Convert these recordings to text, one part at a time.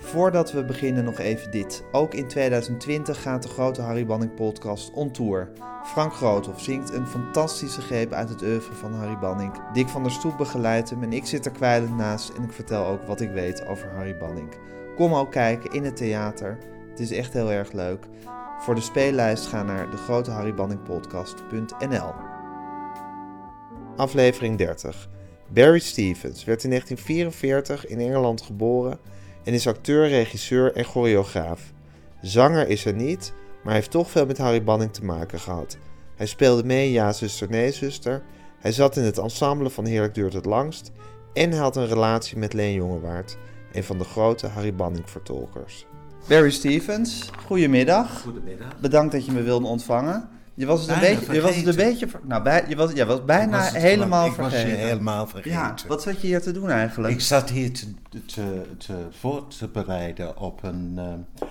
Voordat we beginnen nog even dit. Ook in 2020 gaat de grote Harry Banning podcast on tour. Frank Groothoff zingt een fantastische greep uit het oeuvre van Harry Banning. Dick van der Stoep begeleidt hem en ik zit er kwijlend naast en ik vertel ook wat ik weet over Harry Banning. Kom ook kijken in het theater. Het is echt heel erg leuk. Voor de speellijst ga naar degroteharrybanningpodcast.nl Aflevering 30. Barry Stevens werd in 1944 in Engeland geboren en is acteur, regisseur en choreograaf. Zanger is hij niet, maar heeft toch veel met Harry Banning te maken gehad. Hij speelde mee in Ja, zuster, nee, zuster. Hij zat in het ensemble van Heerlijk duurt het langst. En hij had een relatie met Leen Jongewaard, een van de grote Harry Banning-vertolkers. Barry Stevens, goedemiddag. Goedemiddag. Bedankt dat je me wilde ontvangen. Je was het een Bijna beetje, je was het een vergeten. beetje, ver- nou, bij, je was, je was bijna Ik was het helemaal gewoon- Ik was vergeten. je helemaal vergeten. ja, wat zat je hier te doen eigenlijk? Ik zat hier te, te, te voor te bereiden op een, eh,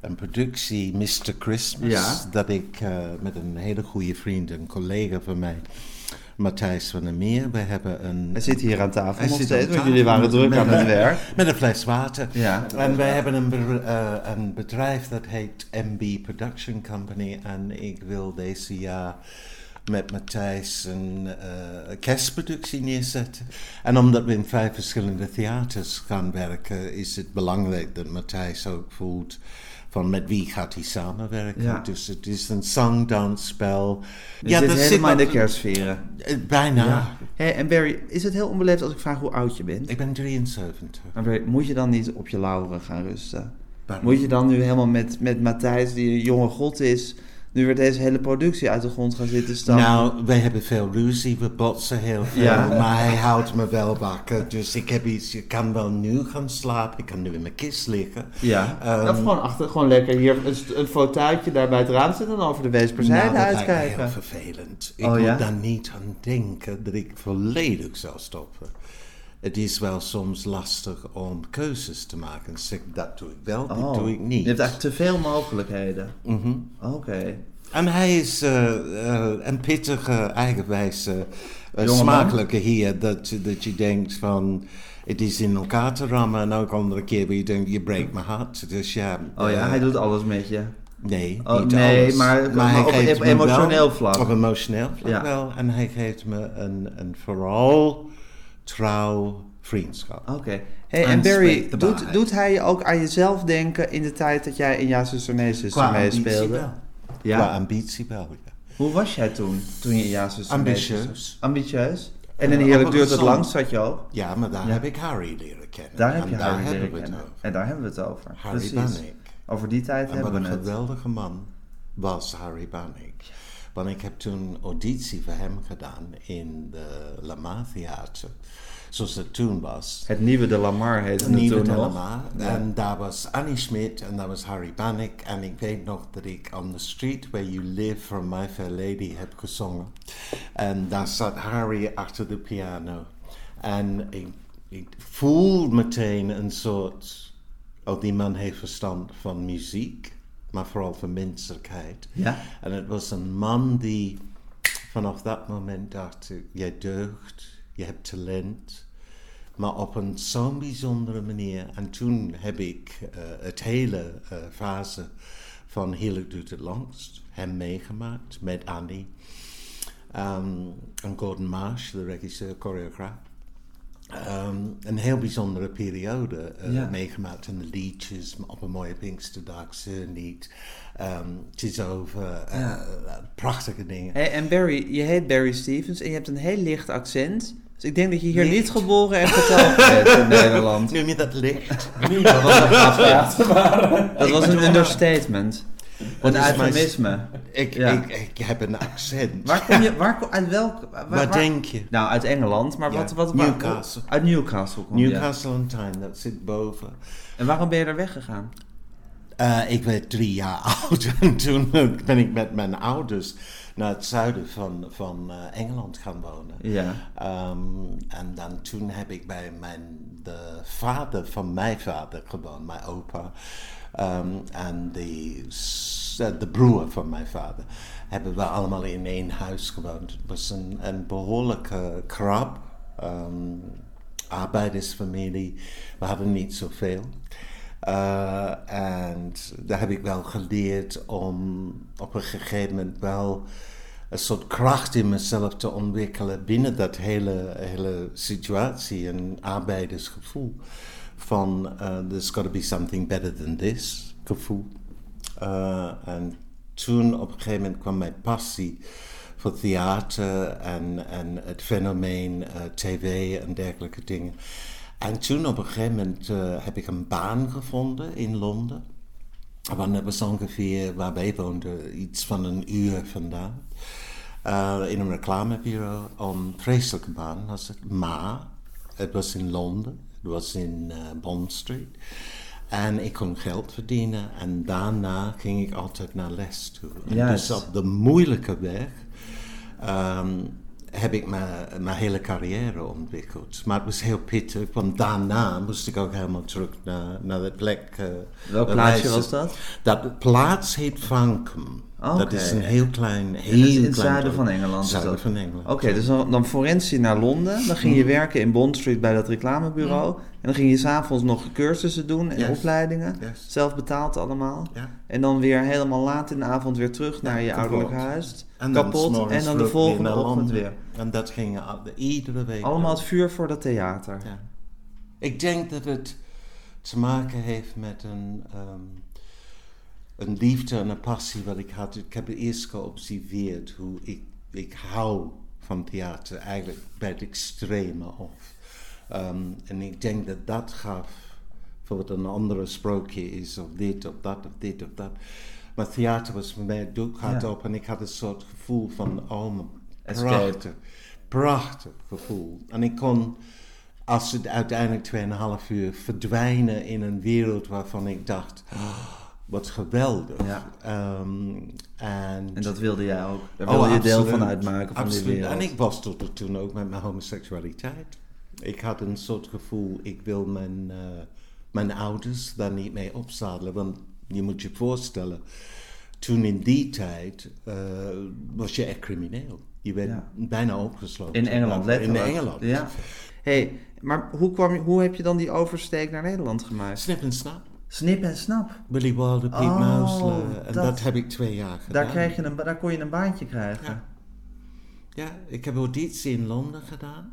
een productie Mr. Christmas. Ja. Dat ik eh, met een hele goede vriend, een collega van mij, Matthijs van der Meer, we hebben een... Hij zit hier aan tafel Hij nog steeds, want tafel jullie waren druk aan het werk. Met een fles water. Ja. En wij hebben een, eh, een bedrijf dat heet MB Production Company. En ik wil deze jaar met Matthijs een eh, kerstproductie neerzetten. En omdat we in vijf verschillende theaters gaan werken, is het belangrijk dat Matthijs ook voelt van met wie gaat hij samenwerken. Ja. Dus het is een zangdansspel. Je zit daar helemaal in de kerstsferen. eh, Bijna. Ja. Hey, en Barry, is het heel onbeleefd als ik vraag hoe oud je bent? Ik ben 73. Maar Barry, moet je dan niet op je lauren gaan rusten? Waarom? Moet je dan nu helemaal met, met Matthijs, die een jonge god is, nu weer deze hele productie uit de grond gaan zitten stampen? Nou, wij hebben veel ruzie, we botsen heel veel, Ja. maar hij houdt me wel wakker. Dus ik heb iets, je kan wel nu gaan slapen, ik kan nu in mijn kist liggen. Ja, Ehm, of gewoon achter, gewoon lekker hier een, een fauteuiltje daar bij het raam zitten en over de Weesperzijde Nou, dat lijkt me uitkijken. heel vervelend. Ik Oh, moet ja? daar niet aan denken dat ik volledig zou stoppen. Het is wel soms lastig om keuzes te maken. Dat doe ik wel, dit doe ik niet. Oh. Je hebt eigenlijk te veel mogelijkheden. Mhm. Oké. En hij is eh, eh, een pittige, eigenwijze, eh, smakelijke heer. Dat, dat je denkt van, het is in elkaar te rammen. En ook andere keer waar je denkt, je breekt mijn hart. Dus ja. Oh ja, hij doet alles met je. Nee, Oh, niet nee, alles. maar- maar hij op geeft me emotioneel wel- vlak. Op emotioneel vlak Ja. wel. En hij geeft me een, een vooral trouw vriendschap. Oké. Hey, en En Barry, doet, hij je ook aan jezelf denken in de tijd dat jij in Ja, zuster, nee, zuster meespeelde? Ja. Qua ambitie wel, ja. Hoe was jij toen, toen je in Ja, zuster, Ambitieus. Ambitieus? En in Heerlijk duurt een het lang, zat je ook? Ja, maar daar Ja. heb ik Harry leren kennen. Daar heb En je daar Harry leren kennen. En daar hebben we het over. Harry Precies. Bannick. Over die tijd En hebben wat we een het. geweldige man was Harry Bannick. Want ik heb toen auditie voor hem gedaan in de Lamar Theater. Zoals het toen was. Het nieuwe De Lamar heette het Nieuwe toen nog. Lamar. En daar was Annie Schmidt en daar was Harry Bannick. En ik weet nog dat ik On the Street Where You Live from My Fair Lady heb gezongen. En daar zat Harry achter de piano. En ik, ik voel meteen een soort... Oh, die man heeft verstand van muziek, maar vooral van menselijkheid. Ja? En het was een man die vanaf dat moment dacht: jij deugt, je hebt talent, maar op een zo'n bijzondere manier. En toen heb ik eh, het hele eh, fase van Heerlijk doet het langst hem meegemaakt met Annie. Ehm, en Gordon Marsh, de regisseur, choreograaf. Ehm, een heel bijzondere periode eh, Ja. meegemaakt. En de liedjes op een mooie Pinksterdag, niet. Ehm het is over eh, Ja. prachtige dingen. Hey, en Barry, je heet Barry Stevens en je hebt een heel licht accent. Dus ik denk dat je hier Licht? niet geboren en getogen bent in Nederland. Noem je dat licht? Dat was een. Dat was een understatement. Een is mijn- eufemisme. ik, Ja. ik, ik heb een accent. Waar kom je, waar, uit welk... Waar, Waar waar- denk je? Nou, uit Engeland, maar Ja, wat... wat waar- Newcastle. uit Newcastle kom je. Newcastle on Tyne, dat zit boven. En waarom ben je daar weggegaan? Eh, ik werd drie jaar oud en toen ben ik met mijn ouders naar het zuiden van, van eh, Engeland gaan wonen. Ja. Ehm, en dan toen heb ik bij mijn, de vader van mijn vader gewoond, mijn opa. Ehm, en de, eh, de broer van mijn vader. Hebben we allemaal in één huis gewoond. Het was een, een behoorlijke krab. ehm, arbeidersfamilie. We hadden niet zoveel. Uh, en daar heb ik wel geleerd om op een gegeven moment wel een soort kracht in mezelf te ontwikkelen binnen dat hele, hele situatie. Een arbeidersgevoel van uh, there's got to be something better than this gevoel. Uh, en toen op een gegeven moment kwam mijn passie voor theater en, en het fenomeen tv en dergelijke dingen. En toen op een gegeven moment uh, heb ik een baan gevonden in Londen. Want dat was ongeveer waar wij woonden, iets van een uur vandaan. Uh, in een reclamebureau. Een vreselijke baan was het. Maar het was in Londen. Het was in uh, Bond Street. En ik kon geld verdienen. En daarna ging ik altijd naar les toe. En Dus op de moeilijke weg um, heb ik mijn, mijn hele carrière ontwikkeld. Maar het was heel pittig, want daarna moest ik ook helemaal terug naar, naar de plek. Uh, Welk plaatsje was dat? Dat plaats heet Vankum. Okay. Dat is een heel klein, heel in het klein zuiden van Engeland. Zuiden van Engeland. Oké, okay, dus dan, dan Forensi naar Londen. Dan ging je werken in Bond Street bij dat reclamebureau. Mm. En dan ging je s'avonds nog cursussen doen en Yes. opleidingen. Yes. Zelf betaald allemaal. Ja. En dan weer helemaal laat in de avond weer terug naar je ouderlijk huis. En kapot. En dan de volgende ochtend weer. En dat ging iedere week. Allemaal het vuur voor dat theater. Ja. Ik denk dat het te maken heeft met een, ehm, een liefde en een passie wat ik had. Ik heb eerst geobserveerd hoe ik, ik hou van theater eigenlijk bij het extreme af. Ehm, en ik denk dat dat gaf voor wat een andere sprookje is, of dit of dat of dit of dat. Maar theater was voor mij Ja. op en ik had een soort gevoel van, oh, prachtig, prachtig gevoel. En ik kon, als het uiteindelijk 2,5 uur verdwijnen in een wereld waarvan ik dacht, oh, wat geweldig. Ja. Ehm, en, En dat wilde jij ook. Daar Oh, wilde je deel absoluut. van uitmaken van Absoluut. die wereld. En ik was tot toen ook met mijn homoseksualiteit. Ik had een soort gevoel, ik wil mijn, eh, mijn ouders daar niet mee opzadelen. Want je moet je voorstellen, toen in die tijd eh, was je echt crimineel. Je werd Ja. bijna opgesloten. In Engeland, In letterlijk. Engeland. Ja. hey, maar hoe, kwam je, hoe heb je dan die oversteek naar Nederland gemaakt? Snip en snap. Snip en snap. Willy Wilder, Piet Oh. En dat- dat, heb ik twee jaar gedaan. Daar, krijg je een, daar kon je een baantje krijgen. Ja. Ja, ik heb auditie in Londen gedaan.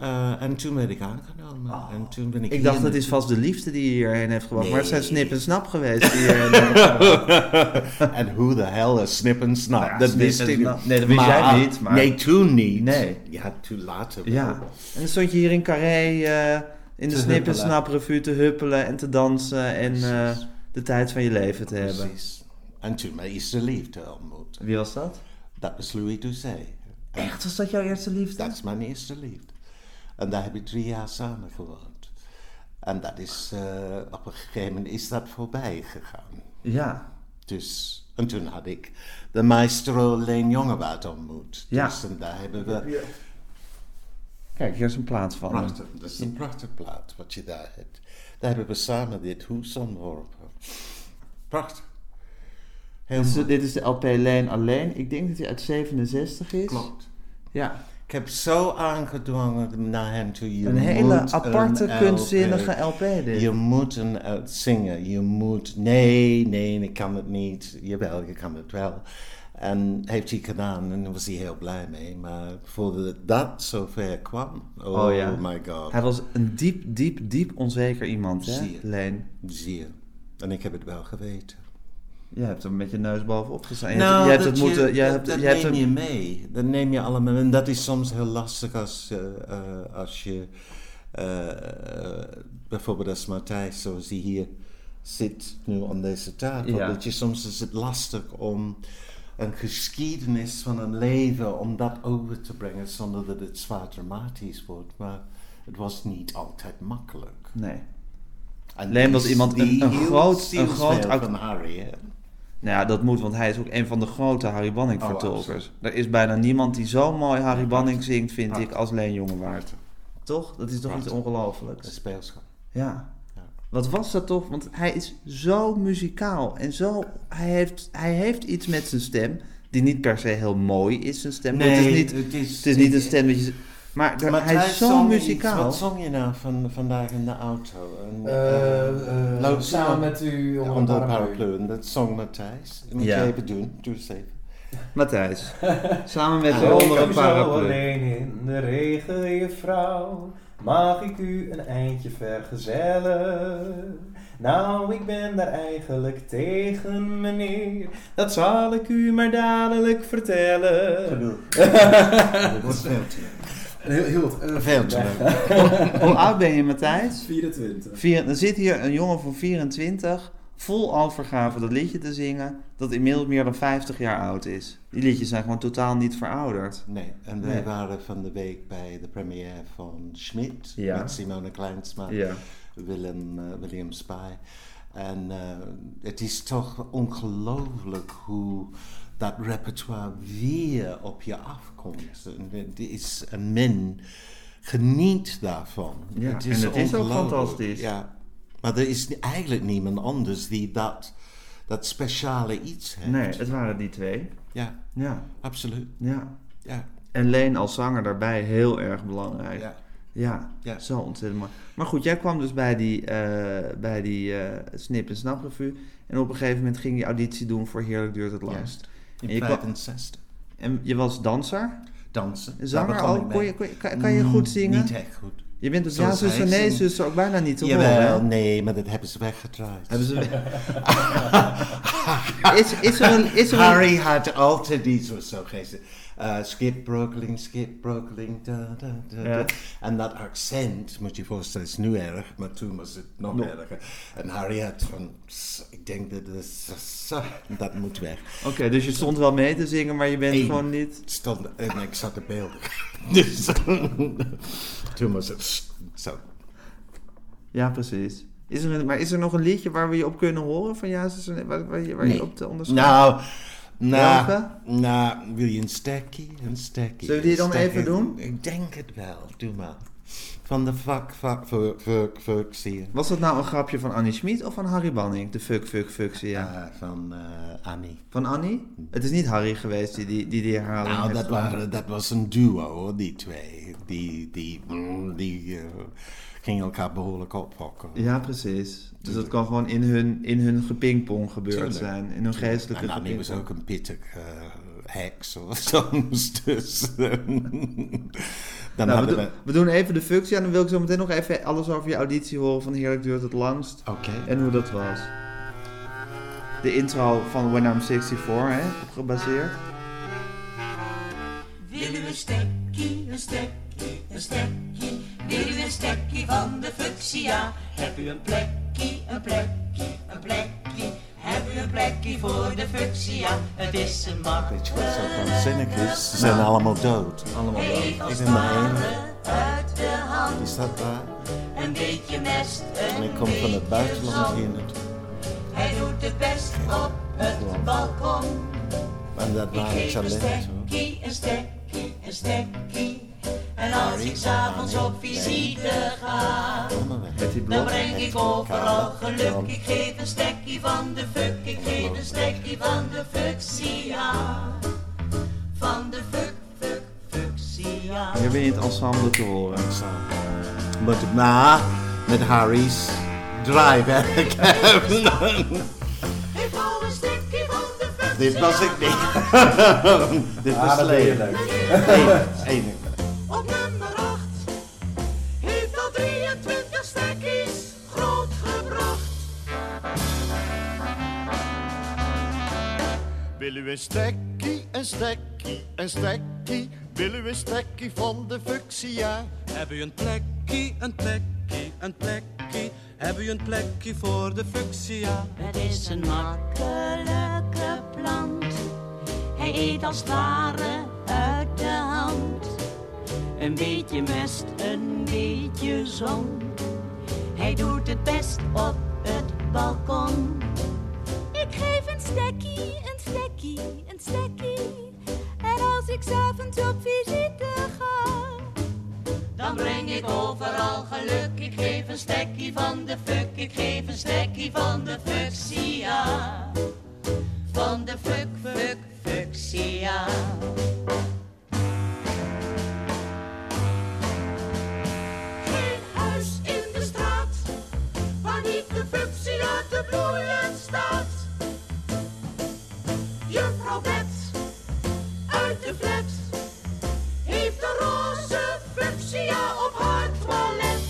Eh, en toen werd ik aangenomen. en toen ben ik Ik dacht, dat is vast de liefde die je hierheen heeft gebracht. Maar het zijn Nee. snip en snap geweest. Die, En hoe de hell is snip en snap? Nou ja, dat wist ik snap. Nee, dat wist jij niet, maar- Nee, toen niet. Nee. Ja, toen later ja. En dan stond je hier in Carré eh, in de snip en huppelen. snap revue te huppelen en te dansen. En eh, de tijd van je leven te hebben. Precies. En toen mijn eerste liefde ontmoet. Wie was dat? Dat was Louis Doucet. Echt, was dat jouw eerste liefde? Dat is mijn eerste liefde. En daar heb ik drie jaar samen gewoond. En dat is, eh, op een gegeven moment is dat voorbij gegaan. Ja. Dus, en toen had ik de maestro Leen Jongewaard ontmoet. Ja. Dus en daar hebben we... Kijk, hier is een plaats van. Prachtig, dat is een prachtig plaat wat je daar hebt. Daar hebben we samen dit hoes ontworpen. Prachtig. Dit is, mooi. dit is de LP Leen alleen. Ik denk dat hij uit 67 is. Klopt. Ja. Ik heb zo aangedwongen naar hem toe. Je Een hele aparte, een kunstzinnige LP. LP dit. Je moet een uh, zingen. Je moet. Nee, nee, ik kan het niet. Jawel, je kan het wel. En heeft hij gedaan en daar was hij heel blij mee. Maar voordat dat zover kwam. Oh, Oh ja. my god. Hij was een diep, diep, diep onzeker iemand, hè, Zeer. Leen? Zie je. En ik heb het wel geweten. Je hebt hem met je neus bovenop gestaan. Je Nou, hebt, je hebt dat het moeten... je, Je dat, hebt, dat je hebt neem hem- je mee. Dat neem je allemaal. En dat is soms heel lastig als, eh, eh, als je... eh, bijvoorbeeld als Matthijs, zoals hij hier zit nu aan deze tafel. Ja. Dat je soms is het lastig om een geschiedenis van een leven, om dat over te brengen zonder dat het zwaar dramatisch wordt. Maar het was niet altijd makkelijk. Nee. En Leen was die- iemand- een- die een groot- een groot van Harry, hè? Nou ja, dat moet, want hij is ook een van de grote Harry Banning Oh, er is bijna niemand die zo mooi Harry Banning zingt, vind ik, als Leen Jongewaard. Toch? Dat is toch iets ongelooflijks? Speelschap. Ja. Wat was dat toch? Want hij is zo muzikaal en zo... Hij heeft, hij heeft iets met zijn stem, die niet per se heel mooi is, zijn stem. het is niet, het is, het is niet een stem dat je... Maar daar- Maar hij is zo iets. muzikaal. Wat zong je nou van, vandaag in de auto? Een, eh, Loop samen met u onder, de paraplu. dat zong Matthijs. Moet Ja. je even doen. Doe eens even. Matthijs, samen met je Zo onder een zo paraplu. alleen in de regen, juffrouw, mag ik u een eindje vergezellen? Nou, ik ben daar eigenlijk tegen, meneer, dat zal ik u maar dadelijk vertellen. Dat wordt veel te leuk. Heel, heel eh, Veel te leuk. Hoe oud ben je, Matthijs? 24. Vier, er zit hier een jongen van 24, vol overgave dat liedje te zingen, dat inmiddels meer dan 50 jaar oud is. Die liedjes zijn gewoon totaal niet verouderd. Nee, en wij Nee. waren van de week bij de première van Schmidt Ja. met Simone Kleinsma, Ja. Willem, eh, William Spy. En eh, het is toch ongelooflijk hoe dat repertoire weer op je afkomt. Het is, en men geniet daarvan. Ja, en het is ook fantastisch. Ja, maar er is eigenlijk niemand anders die dat, dat speciale iets heeft. Nee, het waren die twee. Ja, Ja, absoluut. ja. Ja, En Leen als zanger daarbij heel erg belangrijk. ja. Ja, Ja. zo ontzettend mooi. Maar goed, jij kwam dus bij die, eh, bij die eh, Snip en Snap revue. En op een gegeven moment ging je auditie doen voor Heerlijk Duurt het Langst. En In je kwam- 65. En je was danser, Dansen. zanger ook. ik Kon mee. je, kon je- kan, kan je Mm, goed zingen? Niet echt goed. Je bent Zoals ja hij nee zuster ook bijna niet te Jawel, horen. nee, maar dat hebben ze weggedraaid. Hebben ze... is, is er een... Is er een... Harry had altijd iets wat zo geestig. Uh, skip brokeling, skip brokeling, da, da, da. Ja. En dat accent, moet je je voorstellen, is nu erg, maar toen was het nog erger. En Harry had van, "S- ik denk dat het dat moet weg. Oké, dus je stond wel mee te zingen, maar je bent Eén. gewoon niet... Stond, en ik zat te beelden. dus toen was het s- zo. Ja, precies. Is er een, maar is er nog een liedje waar we je op kunnen horen van nee, waar, waar, je, waar je Nee. op te onderscheiden? Nou, nou, nou, wil je een stekkie? Een stekkie. Zullen we die dan stekkie. even doen? Ik denk het wel, doe maar. Van de fuck, fuck, fuck, fuck, fuck, zie je. Was dat nou een grapje van Annie Schmid of van Harry Banning? De fuck, fuck, fuck, zie je. Eh, van eh, Annie. Van Annie? Het is niet Harry geweest die die, die, die herhaling Nou, dat, waren, dat was een duo, hoor, die twee. Die, die, die eh, gingen elkaar behoorlijk ophokken. Ja, precies. Dus dat kan gewoon in hun, in hun gepingpong gebeurd Tuurlijk. zijn. In hun geestelijke En Annie was gepingpong. ook een pittig eh, heks of soms. Dus, dan Nou, we, we... we doen even de functie en dan wil ik zo meteen nog even alles over je auditie horen van Heerlijk Duurt het Langst. Oké. En hoe dat was. De intro van When I'm 64, hè, op gebaseerd. Willen we een stekkie, een stekkie, een stekkie? We een stekkie van de fuchsia? Heb u een plekje, een plekje, een plekje? Heb u een plekje voor de fuchsia? Het is een Weet je wat zo makkelijk. waanzinnig is? Ze zijn allemaal dood. Allemaal dood. Ik ben maar uit de hand. Is dat waar? Een beetje mest, En ik kom van het buitenland hier naartoe. Hij doet het best op het balkon. En dat Ik waren geef een stekkie, een stekkie, een stekkie. En als ik s'avonds op visite ga, dan breng ik overal geluk. Ik geef een stekkie van de fuck, ik geef een stekkie van de fuchsia. Van de fuck, fuck, fuchsia. Hier ben je in het ensemble te horen. Zo. Moet maar met Harry's draaiwerk hebben. Ik hou een stekkie van de fuchsia. Dit was ik niet. Dit Ah, was leuk. Eén. Op nummer 8 heeft al 23 stekkies grootgebracht. Willen we een stekkie, een stekkie, een stekkie? Willen we een stekkie van de fuchsia? Heb u een plekje, een plekje, een plekje? Heb u een plekje voor de fuchsia? Het is een makkelijke plant. Hij eet als het ware uit de hand. Een beetje mest, een beetje zon. Hij doet het best op het balkon. Ik geef een stekkie, een stekkie, een stekkie. En als ik s'avonds op visite ga, Dan breng ik overal geluk. Ik geef een stekkie van de fuck. Ik geef een stekkie van de fuchsia. Van de fuck, fuck, fuchsia. Te bloeien staat. Juffrouw Bet uit de flat heeft een roze fuchsia op haar toilet.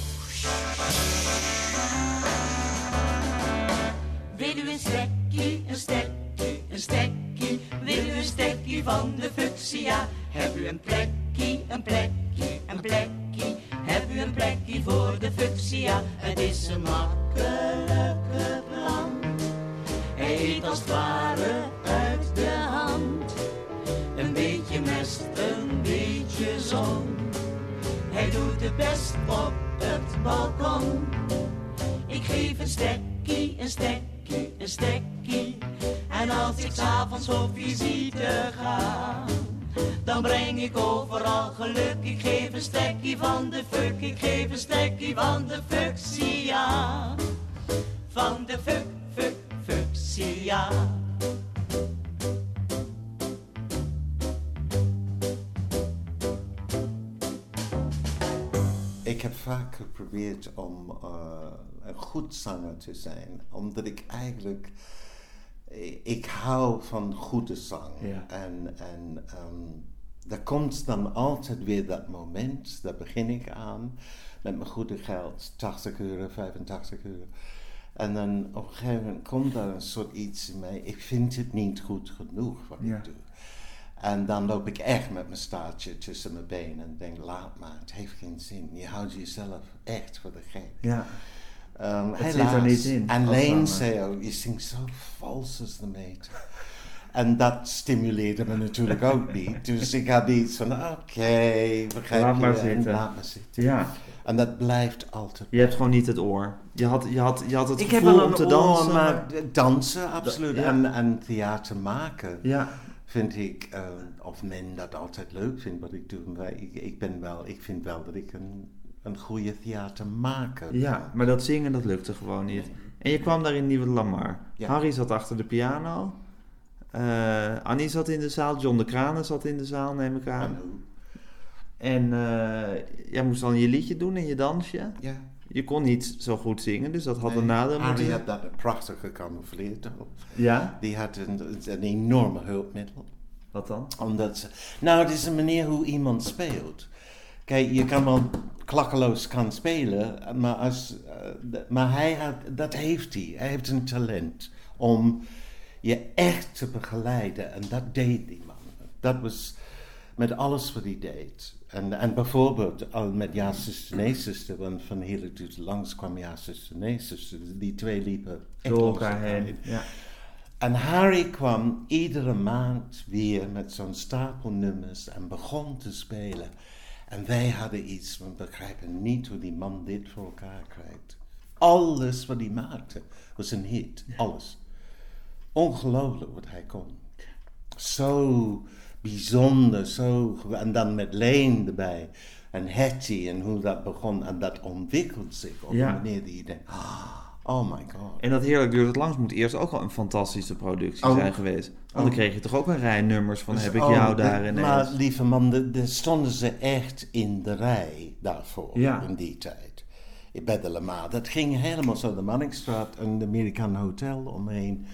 Wil u een stekkie, een stekkie, een stekkie? Wil u een stekkie van de fuchsia? Heb u een plekkie, een plekkie, een plekkie? Heb u een plekkie voor de fuchsia? Het is een makkelijke als het ware uit de hand. Een beetje mest, een beetje zon. Hij doet het best op het balkon. Ik geef een stekkie, een stekkie, een stekkie. En als ik s'avonds op visite ga, dan breng ik overal geluk. Ik geef een stekkie van de fuck, ik geef een stekkie van de fuchsia. Van de fuck, Ik heb vaak geprobeerd om eh, een goed zanger te zijn, omdat ik eigenlijk. Ik hou van goede zang. Ja. En, en ehm, er komt dan altijd weer dat moment, daar begin ik aan, met mijn goede geld, 80 euro, 85 euro. En dan op een gegeven moment komt daar een soort iets in mij, ik vind het niet goed genoeg wat Ja. ik doe. En dan loop ik echt met mijn staartje tussen mijn benen en denk, laat maar, het heeft geen zin. Je houdt jezelf echt voor de gek. Ja. Um, Het zit er niet in, En Leen zei ook, je zingt zo vals als de meter. En dat stimuleerde me natuurlijk ook niet. Dus ik had iets van, oké, begrijp Laat je, maar en zitten. laat maar zitten. Ja. En dat blijft altijd. Je hebt gewoon niet het oor. Je had, je had, je had het Ik heb gevoel wel om een te oor, dansen. maar dansen, absoluut. Ja. En, en theater maken Ja. vind ik, eh, of men dat altijd leuk vindt wat ik doe. Maar ik, ik, ben wel, ik vind wel dat ik een, een goede theatermaker ben. ja, maar dat zingen dat lukte gewoon niet. En je kwam daar in Nieuwe Lamar. Ja. Harry zat achter de piano. Eh, Annie zat in de zaal. John de Kranen zat in de zaal, neem ik aan. En hoe? En eh, jij moest dan je liedje doen en je dansje. Ja. Je kon niet zo goed zingen, dus dat had Nee, een nadeel Harry had dat een prachtig gecamoufleerd. Ja? Die had een, een enorme hulpmiddel. Wat dan? Omdat ze, nou, het is een manier hoe iemand speelt. Kijk, je kan wel klakkeloos kan spelen, maar, als, eh, maar hij had, dat heeft hij. Hij heeft een talent om je echt te begeleiden. En dat deed die man. Dat was met alles wat hij deed. En, en bijvoorbeeld al met Ja, zuster, nee, zuster, want van Duurt Langs kwam Ja, zuster, nee, zuster. Die twee liepen Door elkaar heen. Ja. en Harry kwam iedere maand weer met zo'n stapel nummers en begon te spelen. En wij hadden iets, we begrijpen niet hoe die man dit voor elkaar krijgt. Alles wat hij maakte was een hit, alles. Ongelooflijk wat hij kon. Zo bijzonder, zo... En dan met Leen erbij. En Hattie en hoe dat begon. En dat ontwikkelt zich op Ja. een manier die je denkt... Oh my god. En dat Heerlijk Duurt het Langs moet eerst ook al een fantastische productie Oh. zijn geweest. Want dan Oh. kreeg je toch ook een rij nummers van Dus, heb ik oh, jou de- daar ineens. Maar lieve man, de stonden ze echt in de rij daarvoor Ja. in die tijd. Bij de Lamar. Dat ging helemaal zo de Manningstraat en de American Hotel omheen.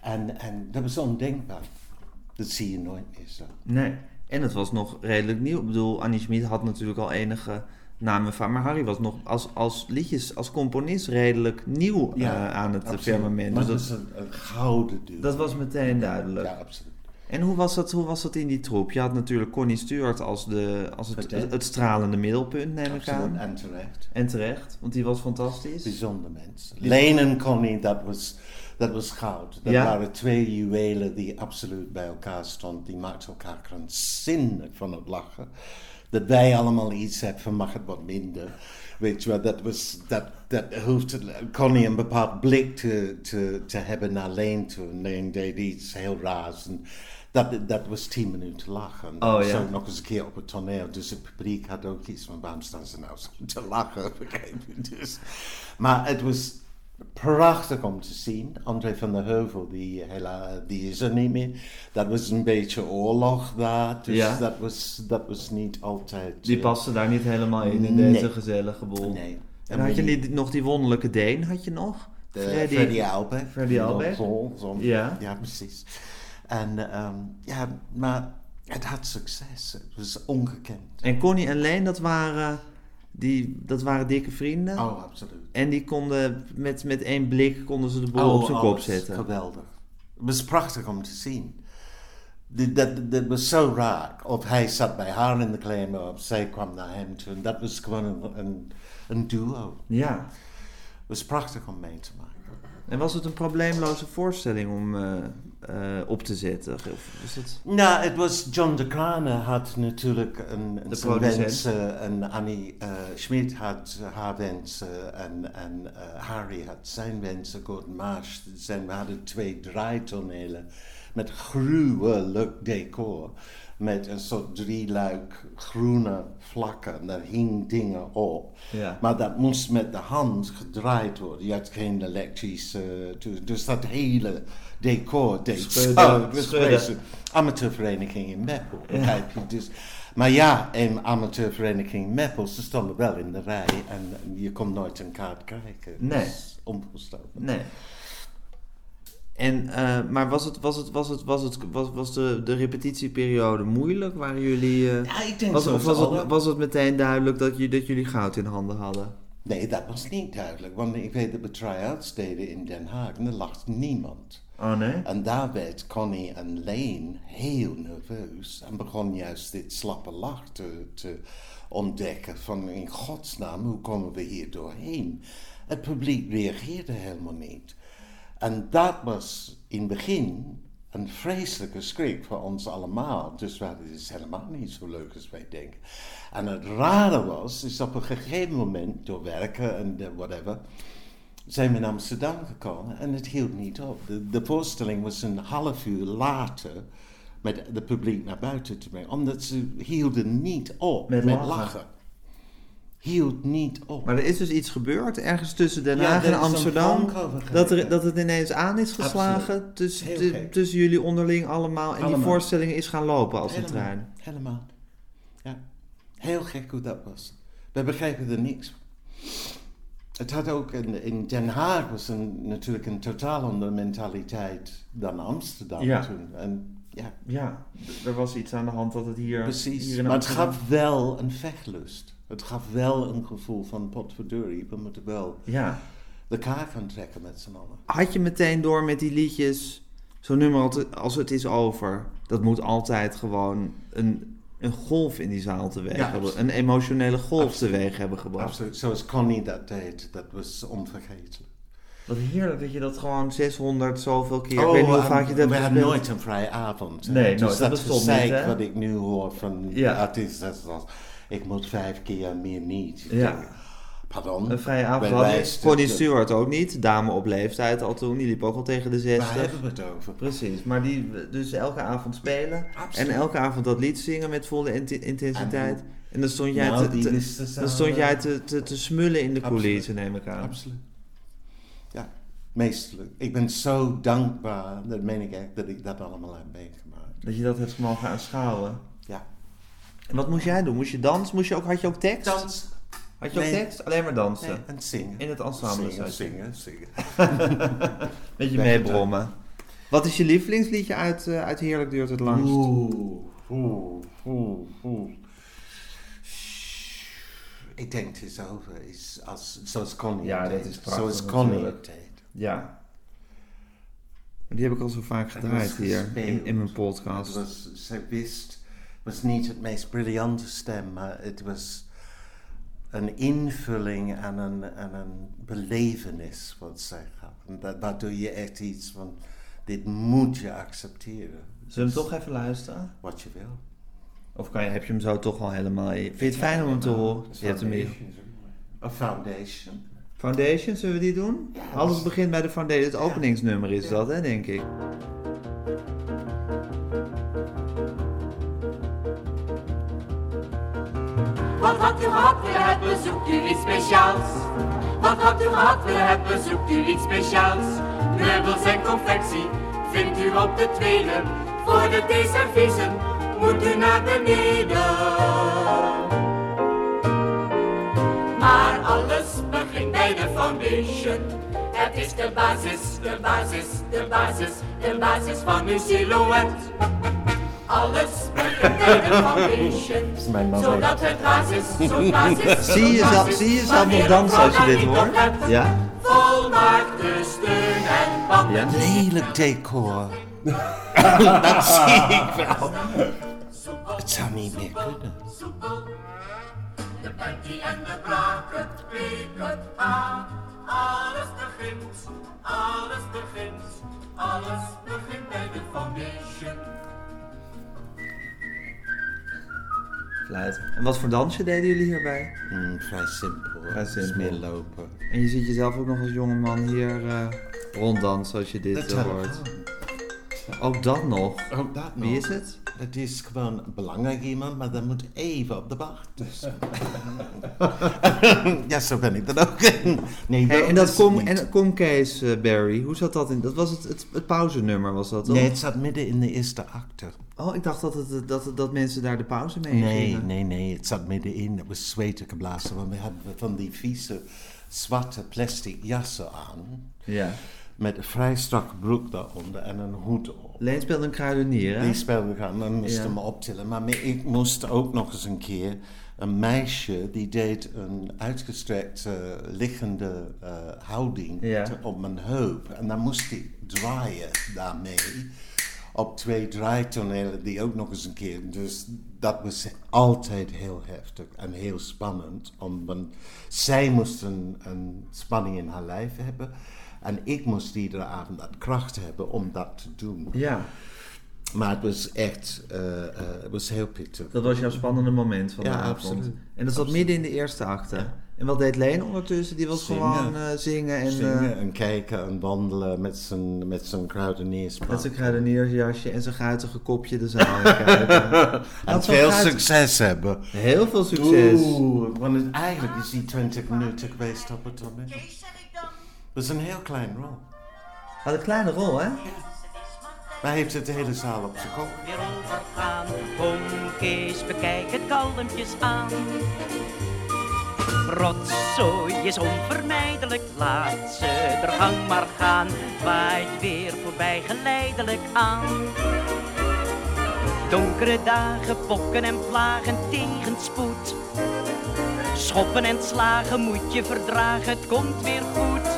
En, en dat was ondenkbaar. Dat zie je nooit meer zo. Nee. En het was nog redelijk nieuw. Ik bedoel, Annie Schmid had natuurlijk al enige namen van. Maar Harry was nog als, als liedjes, als componist redelijk nieuw eh, aan het absoluut. firmament. Dus dat is een, een gouden duur. dat was meteen duidelijk. Ja, absoluut. En hoe was, dat, hoe was dat in die troep? Je had natuurlijk Connie Stewart als, de, als het, het, stralende middelpunt, neem ik absoluut. aan. En terecht. En terecht, want die was fantastisch. Bijzonder mens. Leen en Connie, dat was, dat was goud. Dat Ja. waren twee juwelen die absoluut bij elkaar stonden. Die maakten elkaar krankzinnig van het lachen. Dat wij allemaal iets hebben van mag het wat minder. Weet je wel, dat was, dat, dat hoefde Connie een bepaald blik te, te, te hebben naar Leen toe. En Leen deed iets heel raars. En dat, dat was tien minuten lachen. Oh, ja. ook nog eens een keer op het toneel. Dus het publiek had ook iets van waarom staan ze nou zo te lachen? Dus, maar het was prachtig om te zien. André van der Heuvel, die, hela, die is er niet meer. Dat was een beetje oorlog daar. Dus Ja. dat, was, dat was niet altijd... Die eh, paste daar niet helemaal in, in Nee. deze gezellige boel. Nee. En had je die, nog die wonderlijke Deen, had je nog? De Freddy- Freddy Albeck. Freddy zo. Ja. ja, precies. En ehm, ja, maar het had succes. Het was ongekend. En Connie en Leen, dat waren, die, dat waren dikke vrienden. Oh, absoluut. En die konden met, met één blik konden ze de boel op zijn kop Oh, zetten. Geweldig. Het was prachtig om te zien. Dat, dat, was zo raar. Of hij zat bij haar in de klem, of zij kwam naar hem toe. En dat was gewoon een, een, een duo. Ja. Het was prachtig om mee te maken. En was het een probleemloze voorstelling om eh, eh, op te zetten? Of was het... Nou, het was John de Krane had natuurlijk een, De zijn wensen en Annie eh Schmid had haar wensen en, en Harry had zijn wensen. Gordon Marsh, zijn, we hadden twee draaitonelen met gruwelijk decor. Met een soort drieluik groene vlakken. En daar hing dingen op. Ja. Maar dat moest met de hand gedraaid worden. Je had geen elektrische... dus dat hele decor deed Schudden. Amateurvereniging in Meppel, begrijp je? Dus, maar ja, een amateurvereniging Meppel, ze stonden wel in de rij en je kon nooit een kaart krijgen. Nee. Onvoorstelbaar. Nee. En, eh, maar was, het, was, het, was, het, was, het, was, was de, de repetitieperiode moeilijk? Waren jullie... eh, Ja, ik denk was, was, alle- het, was het meteen duidelijk dat, je, dat jullie goud in handen hadden? Nee, dat was niet duidelijk. Want ik weet dat we try-outs deden in Den Haag en er lag niemand. Oh nee? En daar werd Connie en Lane heel nerveus en begon juist dit slappe lach te, te ontdekken van in godsnaam, hoe komen we hier doorheen? Het publiek reageerde helemaal niet. En dat was in het begin een vreselijke schrik voor ons allemaal. Dus we hadden, het is helemaal niet zo leuk als wij denken. En het rare was, is op een gegeven moment, door werken en whatever, zijn we in Amsterdam gekomen en het hield niet op. De, de voorstelling was een half uur later met het publiek naar buiten te brengen, omdat ze hielden niet op Met met, lachen. lachen. Hield niet op. Maar er is dus iets gebeurd ergens tussen Den Haag en Amsterdam. Dat, er, dat het ineens aan is geslagen tussen, tussen jullie onderling allemaal. En die voorstelling is gaan lopen als een trein. helemaal. Ja. Heel gek hoe dat was. We begrepen er niks van. Het had ook in, in Den Haag was een, natuurlijk een totaal andere mentaliteit dan Amsterdam Ja. toen. En ja, Ja, er was iets aan de hand dat het hier, Precies, hier maar het gaf wel een vechtlust. Het gaf wel een gevoel van potverdorie, we moeten wel Ja. de kaart gaan trekken met z'n allen. Had je meteen door met die liedjes, zo'n nummer als- het is over, dat moet altijd gewoon een, een golf in die zaal teweeg Ja, hebben, een emotionele golf Absoluut. teweeg hebben gebracht. Absoluut, zoals Connie dat deed, dat was onvergetelijk. Wat heerlijk dat je dat gewoon 600 zoveel keer, ik Oh, weet niet hoe en vaak je dat we hebben nooit een vrije avond. hè. Nee, dus nooit, dat niet, hè? wat ik nu hoor van Ja. artiesten, is ik moet vijf keer meer niet. Ja. denk, Pardon? Een vrije avond Bij had je. wijze- Connie Stewart ook niet, dame op leeftijd al toen, die liep ook al tegen de Waar 60. hebben we het over? Precies, maar die dus elke avond spelen Absoluut. en elke avond dat lied zingen met volle intensiteit. En dan stond jij, Nou, te, dan stond jij te, te, smullen in de coulissen, neem ik aan. Absoluut. Ja, meestelijk. Ik ben zo dankbaar, dat meen ik echt, dat ik dat allemaal heb meegemaakt. Dat je dat hebt mogen aanschouwen. En wat moest jij doen? Moest je dansen? Moest je ook, had je ook tekst? Dans. Had je ook tekst? Alleen maar dansen? Nee, en zingen. In het ensemble Zingen, zingen, zingen. Beetje meebrommen. Wat is je lievelingsliedje uit, eh, uit Heerlijk duurt het langst? Oeh, oeh, oeh, oeh. Ik denk het is over. Is als, zoals Connie Ja, dat is prachtig Zoals Connie deed. Ja. Die heb ik al zo vaak gedraaid hier in, in mijn Het podcast. was, zij wist, was niet het meest briljante stem, maar het was een invulling en een, en een belevenis wat zij gaf. Waardoor je echt iets van, dit moet je accepteren. Zullen we hem toch even luisteren? Wat je wil. Of kan je, heb je hem zo toch al helemaal... Vind je het fijn om hem te horen? Je hebt hem hier. A foundation. Foundation, zullen we die doen? Alles begint bij de Foundation. Het openingsnummer is dat, hè, denk ik. Wat had u gehad willen hebben, zoekt u iets speciaals? Wat had u gehad willen hebben, zoekt u iets speciaals? Meubels en confectie vindt u op de tweede. Voor de theeserviezen moet u naar beneden. Maar alles begint bij de foundation. Het is de basis, de basis, de basis, de basis van uw silhouet. Alles mijn man zodat het basis, zo'n basis, Zie je, zo'n zelf, basis, zie je nog dansen als je dit hoort? Ja? Volmaakte steun en band. Ja? Een hele decor. dat zie ik wel. Het zou niet meer kunnen. De Betty en de Braak, het P, het A. Alles begint, alles begint, alles begint bij de foundation. Fluit. En wat voor dansje deden jullie hierbij? Mm, vrij simpel. Vrij simpel. meer lopen. En je ziet jezelf ook nog als jongeman hier eh ronddansen als je dit hoort. Ook dat nog. Ook dat nog. Wie is het? Het is gewoon een belangrijk iemand, maar dat moet even op de wacht. Dus. ja, zo ben ik dan ook. nee, Hey, en dat kom, en kom Kees eh, Barry, hoe zat dat in? Dat was het, het, het pauzenummer, was dat? Nee, het zat midden in de eerste acte. Oh, ik dacht dat, het, dat, dat mensen daar de pauze mee Nee, gingen. nee, nee, het zat middenin. Het was zweten geblazen, want we hadden van die vieze zwarte plastic jassen aan. Ja. Met een vrij strakke broek daaronder en een hoed op. Leen speelde een kruidenier, hè? Die speelde gaan, dan moest Ja. hem optillen. Maar me- ik moest ook nog eens een keer... Een meisje die deed een uitgestrekte liggende eh, houding Ja. te- op mijn heup. En dan moest ik draaien daarmee. Op twee draaitonelen die ook nog eens een keer... Dus dat was altijd heel heftig en heel spannend. Om, want zij moest een, een spanning in haar lijf hebben... En ik moest iedere avond dat kracht hebben om dat te doen. Ja, Maar het was echt, eh, eh, het was heel pittig. dat was jouw spannende moment van de Ja, avond. absoluut. En dat zat midden in de eerste acte. En wat deed Leen ondertussen? Die was Zingen. gewoon eh, zingen en Zingen eh, en kijken en wandelen met zijn, met zijn kruidenierspak. met zijn kruideniersjasje en zijn guitige kopje de zaal kijken. En veel guit- succes hebben. Heel veel succes. Oeh, want het, eigenlijk is die 20 minuten geweest op het toneel. Dat is een heel klein rol. Had een kleine rol, hè? Maar hij heeft het de hele zaal op zijn kop. weer overgaan. Kom Kees, bekijk het kalmpjes aan. Rotzooi is onvermijdelijk, laat ze er gang maar gaan. Waait weer voorbij geleidelijk aan. Donkere dagen, pokken en plagen, tegenspoed. Schoppen en slagen moet je verdragen, het komt weer goed.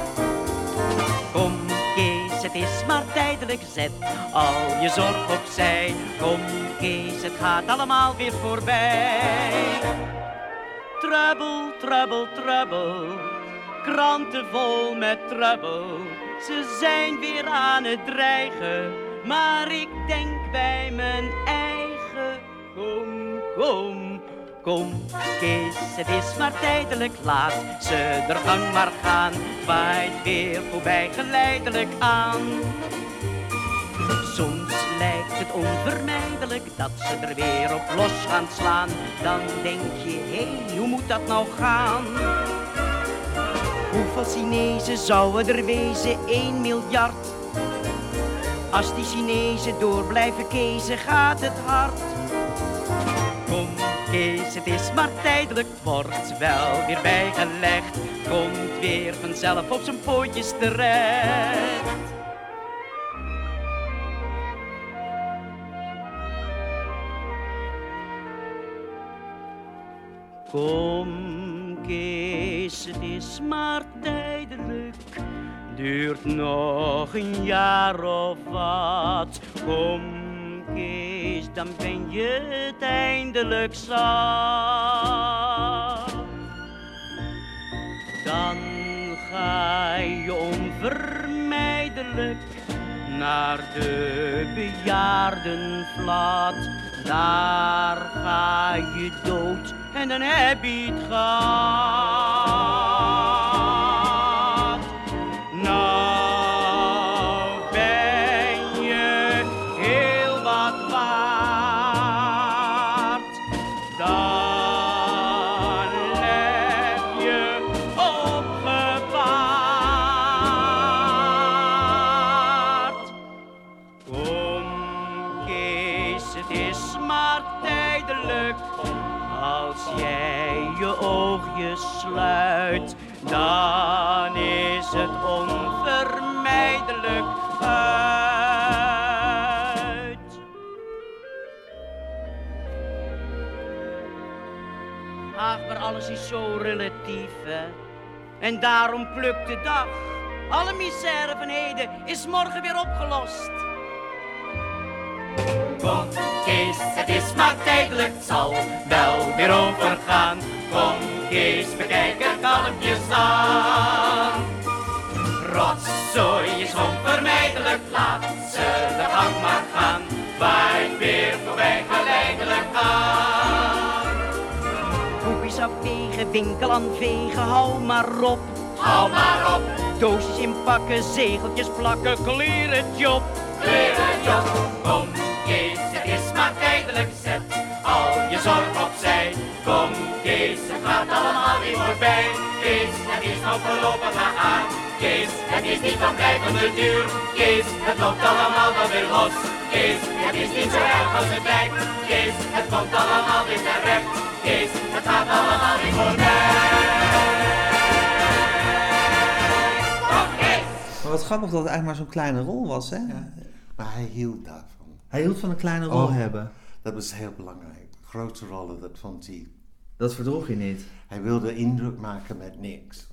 Kom Kees, het is maar tijdelijk, zet al je zorg opzij. Kom Kees, het gaat allemaal weer voorbij. Trouble, trouble, trouble, kranten vol met trouble. Ze zijn weer aan het dreigen, maar ik denk bij mijn eigen. Kom, kom, kom, Kees, het is maar tijdelijk, laat ze er gang maar gaan. Waait weer voorbij geleidelijk aan. Soms lijkt het onvermijdelijk dat ze er weer op los gaan slaan. Dan denk je, hé, hoe moet dat nou gaan? Hoeveel Chinezen zouden er wezen? 1 miljard. Als die Chinezen door blijven kezen, gaat het hard. Kees, het is maar tijdelijk, wordt wel weer bijgelegd. Komt weer vanzelf op zijn pootjes terecht. Kom Kees, het is maar tijdelijk, duurt nog een jaar of wat. Kom Dan ben je het eindelijk zat. Dan ga je onvermijdelijk naar de bejaardenvlat. Daar ga je dood en dan heb je het gehad. Tijdelijk. Als jij je oogjes sluit, dan is het onvermijdelijk uit. Ach, maar alles is zo relatief. En daarom plukt de dag. Alle misère van heden is morgen weer opgelost. Kom, Kees, het is maar tijdelijk, zal wel weer overgaan. Kom, Kees, bekijk er kalmpjes aan. Rotzooi is onvermijdelijk, laat ze de gang maar gaan. Waait weer voorbij geleidelijk aan. Koekjes afwegen, winkel aan vegen, hou maar op. Hou maar op, Doosjes inpakken, zegeltjes plakken, kleren job. kleren job. Kom, Kees, het is maar tijdelijk, zet al je zorg opzij. Kees, het gaat allemaal weer voorbij. Kees, het is nog voorlopig aan. Kees, het is niet van blijvende duur. Kees, het loopt allemaal wel weer los. Kees, het is niet zo erg als het lijkt. Kees, het komt allemaal weer terecht. Kees, het gaat allemaal weer voorbij. Maar wat grappig dat het eigenlijk maar zo'n kleine rol was, hè? Maar hij hield daarvan. Hij hield van een kleine rol Oh. hebben. Dat was heel belangrijk. Grote rollen, dat vond hij. Dat verdroeg je niet. Hij wilde indruk maken met niks.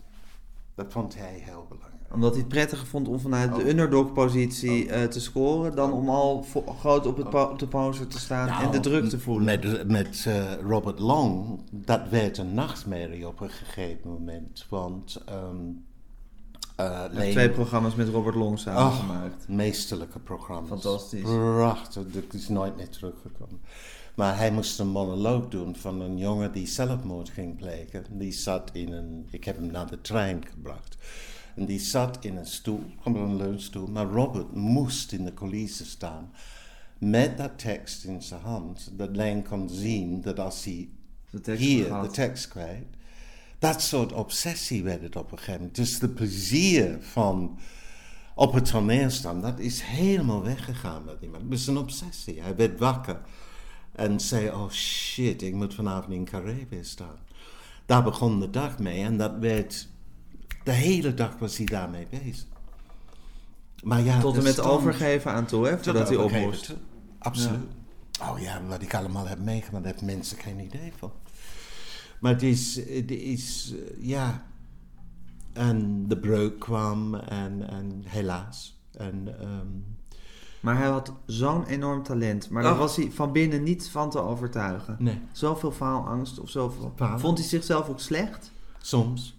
Dat vond hij heel belangrijk. Omdat hij het prettiger vond om vanuit de Oh. underdog-positie eh, te scoren... dan om al groot op, het op de poster te staan en de druk te voelen. Met, met eh, Robert Long, dat werd een nachtmerrie op een gegeven moment. Want ehm eh, Hij heeft Leen- twee programma's met Robert Long samen Oh, gemaakt. meesterlijke programma's. Fantastisch. Prachtig, dat is nooit meer teruggekomen. Maar hij moest een monoloog doen van een jongen die zelfmoord ging plegen. Die zat in een, ik heb hem naar de trein gebracht. En die zat in een stoel, een leunstoel. Maar Robert moest in de coulissen staan. Met dat tekst in zijn hand. Dat Leen kon zien dat als hij De tekst hier de tekst kwijt. Dat soort obsessie werd het op een gegeven moment. Dus de plezier van op het toneel staan, dat is helemaal weggegaan met iemand. Het was een obsessie. Hij werd wakker en zei, oh shit, ik moet vanavond in Carré weer staan. Daar begon de dag mee en dat werd... De hele dag was hij daarmee bezig. Maar ja, Tot en met stond- overgeven aan toe, hè? Voordat hij op moest. Absoluut. Oh ja, wat ik allemaal heb meegemaakt, daar hebben mensen geen idee van. Maar het is, het is eh, ja. En de breuk kwam en, en helaas. En, ehm, Maar hij had zo'n enorm talent. Maar daar was hij van binnen niet van te overtuigen. nee, Zoveel faalangst of zoveel... Vond hij zichzelf ook slecht? soms.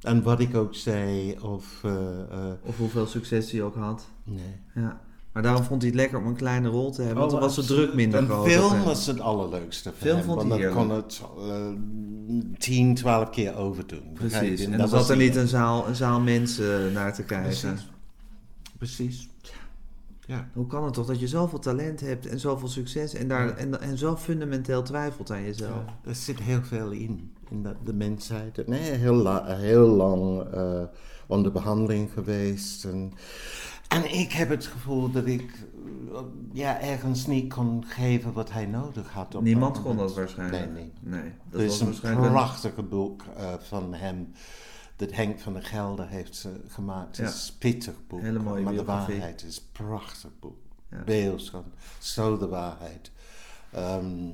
En wat ik ook zei, of. eh, eh, Of hoeveel succes hij ook had? nee. Ja. Maar daarom vond hij het lekker om een kleine rol te hebben. want Oh, dan was de druk minder Een groot. op film was het allerleukste voor Film hem, vond want hij dan kon het eh, tien, twaalf keer overdoen. Precies. En dat dan zat er niet een zaal, een zaal mensen naar te kijken. Precies. Precies. Ja. Hoe kan het toch dat je zoveel talent hebt en zoveel succes en, daar, en, en zo fundamenteel twijfelt aan jezelf? Ja, er zit heel veel in, in dat, de mensheid. Nee, heel, la- heel lang eh, onder behandeling geweest. En, en ik heb het gevoel dat ik eh, ja, ergens niet kon geven wat hij nodig had. Op Niemand kon dat waarschijnlijk. Nee, niet. Nee, dat was is een waarschijnlijk een- prachtige boek eh, van hem. Dat Henk van der Gelder heeft ze gemaakt. Het is een pittig boek. Hele mooie maar de waarheid is een prachtig boek. Ja. Beeldschoon. Zo de waarheid. Ehm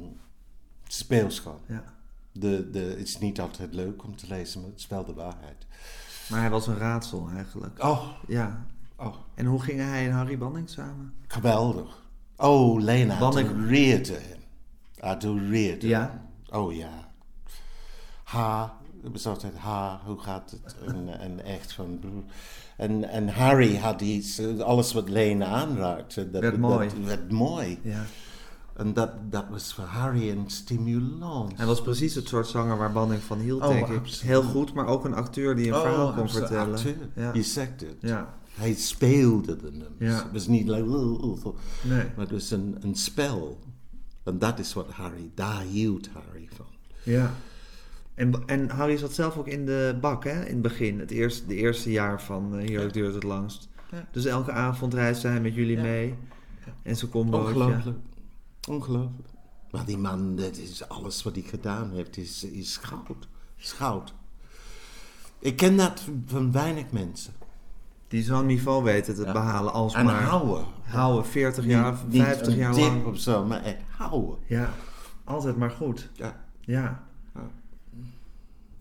speelschoon. Ja. De, de, het is niet altijd leuk om te lezen, maar het is wel de waarheid. Maar hij was een raadsel eigenlijk. Oh, Ja. oh En hoe gingen hij en Harry Banning samen? geweldig. Oh, Lena Banning- adoreerde hem. Adoreerde Ja. hem. Oh ja. Ha, het was altijd ha, hoe gaat het? En, en echt van... En, en Harry had iets, alles wat Lena aanraakte, dat Werd mooi. Dat werd mooi. Ja. En dat, dat was voor Harry een stimulans. Hij was precies het soort zanger waar Banning van hield, Oh, denk ik. absoluut. Heel goed, maar ook een acteur die een verhaal kon vertellen. Acteur. Ja. Je zegt het. Ja. Hij speelde de nummers. Ja. Het was niet like... "Oh, oh, oh." Nee. Maar het was een, een spel. En dat is wat Harry... Daar hield Harry van. Ja. En, en Harry zat zelf ook in de bak, hè? In het begin. Het eerste, de eerste jaar van uh, Heerlijk duurt het langst. Ja. Dus elke avond reisde hij met jullie Ja. mee. En. Ongelooflijk. Ongelooflijk. Maar die man, dat is alles wat hij gedaan heeft, is, is goud. Is goud. Ik ken dat van weinig mensen. Die zo'n niveau weten te Ja. behalen als En maar... houden. Houden, 40 jaar, Niet- niet 50 een jaar lang. of zo, maar echt houden. Ja, altijd maar goed. Ja. Ja.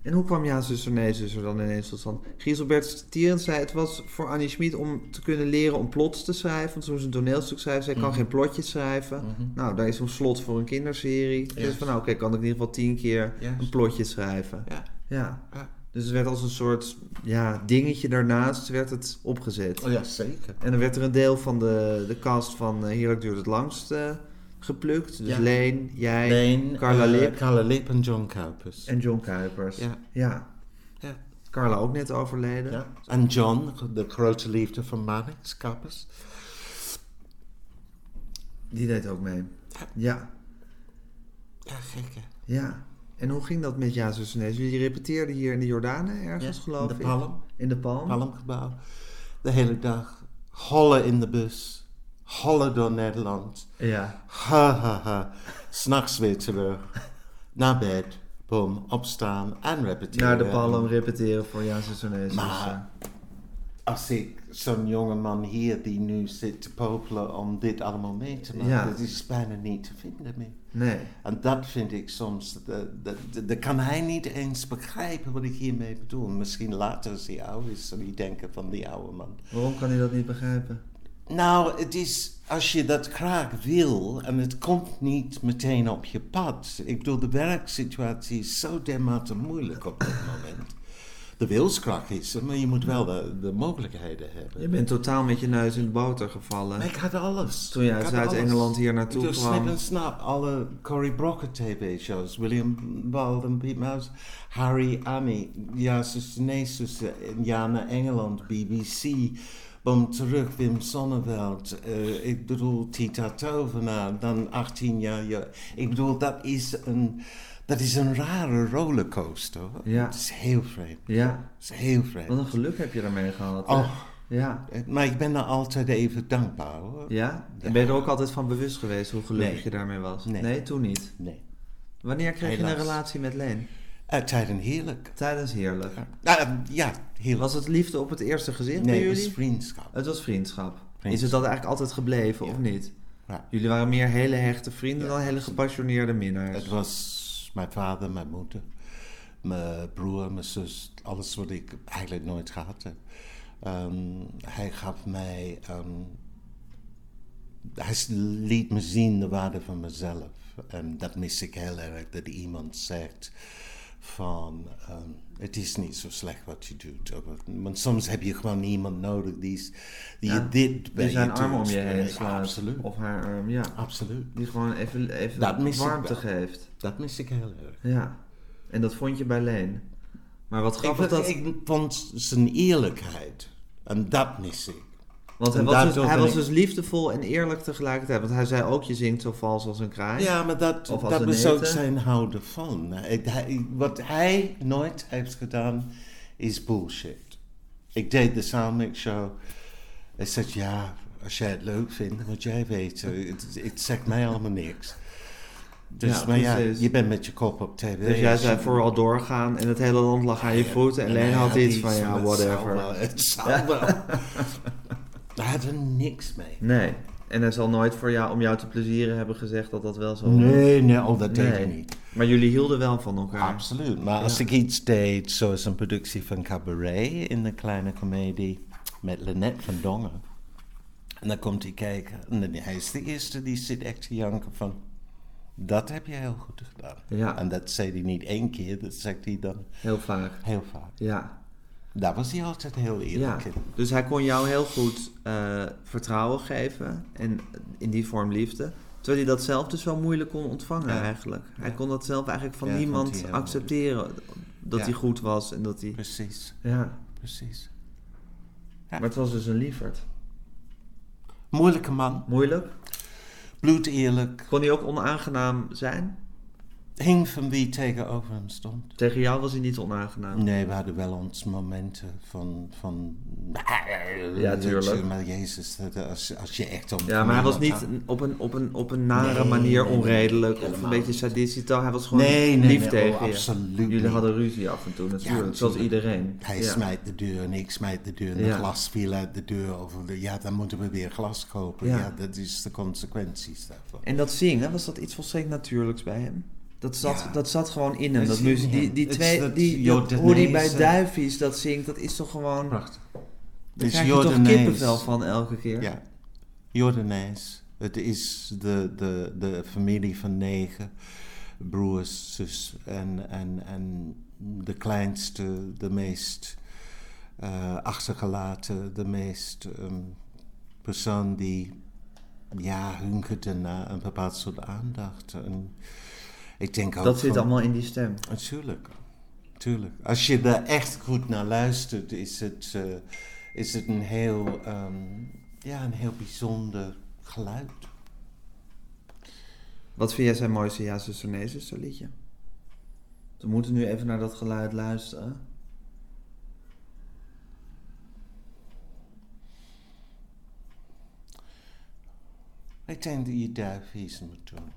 En hoe kwam Ja, zuster, nee, zuster dan ineens tot stand? Giselbert Tierens zei, het was voor Annie Schmid om te kunnen leren om plots te schrijven. Want ze een toneelstuk schrijft, zij kan Mhm. geen plotjes schrijven. Mhm. Nou, daar is een slot voor een kinderserie. Dus van, nou, oké, kan ik in ieder geval tien keer een plotje schrijven. Ja. Ja. Ja. Dus het werd als een soort ja, dingetje daarnaast werd het opgezet. Oh ja, zeker. En dan werd er een deel van de, de cast van eh, Heerlijk duurt het langst eh, geplukt. Dus. Leen, jij Leen, Carla eh, Lip. Carla Lip en John Kuipers. en John Kuipers. Ja. Carla ook net overleden. Ja. En John, de grote liefde van Mannix Kuipers. Die deed ook mee. Ja. Ja, gekke. Ja. En hoe ging dat met Ja, zus en nee? Jullie repeteerden hier in de Jordanen ergens, Ja, geloof in de ik? Palm. In de Palm. Palmgebouw. De hele dag. Hollen in de bus. Hollen door Nederland. Ja. Ha ha ha. S'nachts weer terug. Naar bed. Boom. Opstaan en repeteren. Naar de Palm repeteren voor Ja, zus en nee. zus, Maar als ik zo'n jonge man hier die nu zit te popelen om dit allemaal mee te maken, Ja. dat is bijna niet te vinden meer. Nee. En dat vind ik soms, dan kan hij niet eens begrijpen wat ik hiermee bedoel. Misschien later als hij oud is, zal hij denken van die oude man. Waarom kan hij dat niet begrijpen? Nou, het is als je dat graag wil en het komt niet meteen op je pad. Ik bedoel, de werksituatie is zo dermate moeilijk op dit moment. De wilskracht is maar je moet wel de, de mogelijkheden hebben. Je bent totaal met je neus in de boter gevallen. Maar ik had alles. Toen je uit Zuid-Engeland hier naartoe kwam. Snip en Snap, alle Cory Brocker tv-shows, William Bald en Pete Mouse, Harry Amy, ja, zuster, nee, zuster, ja, naar Engeland, BBC, Bom terug, Wim Sonneveld, eh, ik bedoel Tita Tovenaar, dan 18 jaar, ja, ik bedoel, dat is een, dat is een rare rollercoaster. hoor. Ja. Het is heel vreemd. Ja. Het is heel vreemd. Wat een geluk heb je daarmee gehad. hè? Oh, Ja. maar ik ben daar altijd even dankbaar hoor. Ja? En ben je er ook altijd van bewust geweest hoe gelukkig Nee. je daarmee was? Nee. toen niet. Nee. Wanneer kreeg je een relatie met Leen? Uh, tijdens heerlijk. Tijdens Heerlijk. Uh, ja, heerlijk. Was het liefde op het eerste gezicht bij nee, het jullie? was vriendschap. Het was vriendschap. Vriendschap. Is het dat eigenlijk altijd gebleven, Ja. of niet? Ja. Jullie waren meer hele hechte vrienden dan hele gepassioneerde minnaars. Het was mijn vader, mijn moeder, mijn broer, mijn zus. Alles wat ik eigenlijk nooit gehad heb. Ehm, hij gaf mij... ehm, hij liet me zien de waarde van mezelf. En dat mis ik heel erg. Dat iemand zegt van... ehm, het is niet zo slecht wat je doet. Want soms heb je gewoon iemand nodig die, is- die Ja, je dit bij Die zijn je arm om je heen slaat. Absoluut. Of haar arm, ja. Absoluut. Die gewoon even, even Dat warmte geeft. Dat mis ik heel erg. Ja. En dat vond je bij Leen. Maar wat grappig ik, dat... ik vond zijn eerlijkheid. En dat mis ik. Want hij, was dus, hij was dus liefdevol en eerlijk tegelijkertijd. Want hij zei ook, je zingt zo vals als een kraai. Ja, maar dat, Of dat was ook zijn houden van. Hij- wat hij nooit heeft gedaan, is bullshit. Ik deed de Soundmix Show. Hij zei, ja, als jij het leuk vindt, moet jij weten. Het, het zegt mij allemaal niks. Dus, Ja, maar ja, je bent met je kop op tv. Dus jij zei vooral doorgaan en het hele land lag aan je voeten. En Leen hij had iets van, ja, whatever. Het zal wel. Hij had er niks mee. Nee. En hij zal nooit voor jou, om jou te plezieren hebben gezegd dat dat wel zo was. Nee, nee, oh, dat deed Nee. hij niet. Maar jullie hielden wel van elkaar. Absoluut. Maar als ik iets deed, zoals een productie van Cabaret in de kleine komedie met Lynette van Dongen. En dan komt hij kijken. En dan, hij is de eerste die zit echt te janken van... Dat heb je heel goed gedaan. Ja. En dat zei hij niet één keer, dat zegt hij dan Heel vaak. heel vaak. Ja. Daar was hij altijd heel ja. eerlijk in. Dus hij kon jou heel goed eh, vertrouwen geven. En in die vorm liefde. Terwijl hij dat zelf dus wel moeilijk kon ontvangen Ja. eigenlijk. Hij Ja. kon dat zelf eigenlijk van Ja, niemand accepteren. Dat Ja. hij goed was en dat hij... Precies, Ja. precies. Maar het was dus een lieverd. Moeilijke man, Moeilijk. bloedeerlijk. Kon hij ook onaangenaam zijn? Hing van wie tegenover hem stond. Tegen jou was hij niet onaangenaam. Nee, we hadden wel ons momenten van... van Ja, tuurlijk. Maar jezus, als, als je echt om... Ja, maar hij was niet op een, op een, op een nare Nee, manier nee, nee, onredelijk of een beetje sadistisch. Hij was gewoon lief nee, tegen oh, je. absoluut Jullie hadden ruzie af en toe natuurlijk, Ja, zoals iedereen. Hij Ja. smijt de deur en ik smijt de deur en Ja. de glas viel uit de deur. Of, ja, dan moeten we weer glas kopen. Ja. Ja, dat is de consequenties daarvan. En dat zingen, was dat iets volstrekt natuurlijks bij hem? Dat zat, Ja. dat zat gewoon in hem. Dat muziek, die, die twee, dat die, hoe die bij Duivies dat zingt, dat is toch gewoon... Prachtig. Daar krijg je toch kippenvel van elke keer. Ja, Jordanees. Het is de, de, de familie van negen broers, zus. En, en, en de kleinste, de meest eh, achtergelaten, de meest ehm, persoon die ja, hunkerde naar een bepaald soort aandacht. En ik denk ook Dat zit van- allemaal in die stem. Natuurlijk. Tuurlijk. Als je daar echt goed naar luistert, is het, eh, is het een, heel, ehm, ja, een heel bijzonder geluid. Wat vind jij zijn mooiste Ja, zuster, nee, zuster liedje? We moeten nu even naar dat geluid luisteren. Ik denk dat je duifjes moet doen.